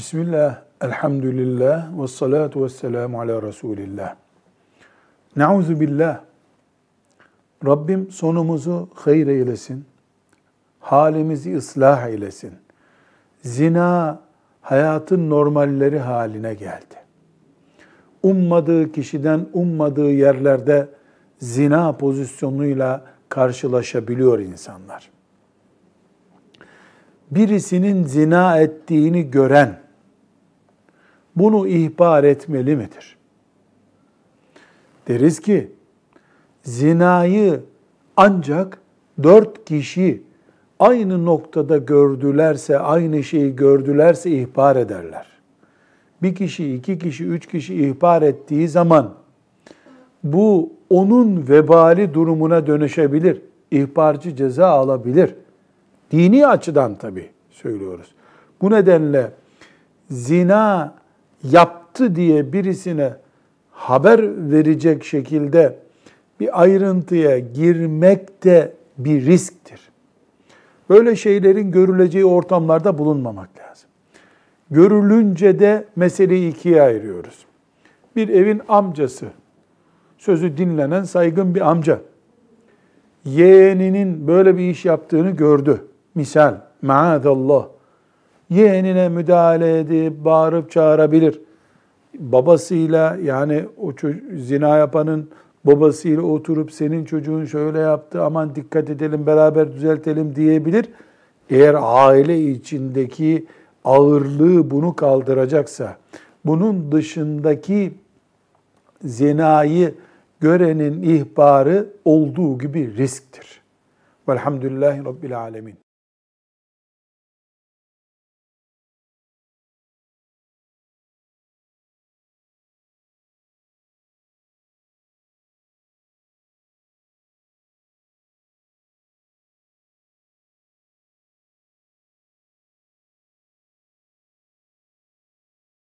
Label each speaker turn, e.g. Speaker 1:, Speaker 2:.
Speaker 1: Bismillah, elhamdülillah, ve salatu ve selamu ala Resulillah. Nauzu billah. Rabbim sonumuzu hayır eylesin. Halimizi ıslah eylesin. Zina hayatın normalleri haline geldi. Ummadığı kişiden ummadığı yerlerde zina pozisyonuyla karşılaşabiliyor insanlar. Birisinin zina ettiğini gören bunu ihbar etmeli midir? Deriz ki zinayı ancak dört kişi aynı noktada gördülerse, aynı şeyi gördülerse ihbar ederler. Bir kişi, iki kişi, üç kişi ihbar ettiği zaman bu onun vebali durumuna dönüşebilir. İhbarcı ceza alabilir. Dini açıdan tabi söylüyoruz. Bu nedenle zina yaptı diye birisine haber verecek şekilde bir ayrıntıya girmek de bir risktir. Böyle şeylerin görüleceği ortamlarda bulunmamak lazım. Görülünce de meseleyi ikiye ayırıyoruz. Bir evin amcası, sözü dinlenen saygın bir amca, yeğeninin böyle bir iş yaptığını gördü. Misal, maazallah, yeğenine müdahale edip bağırıp çağırabilir. Babasıyla yani o zina yapanın babasıyla oturup senin çocuğun şöyle yaptı aman dikkat edelim beraber düzeltelim diyebilir. Eğer aile içindeki ağırlığı bunu kaldıracaksa, bunun dışındaki zinayı görenin ihbarı olduğu gibi risktir. Velhamdülillahi Rabbil Alemin.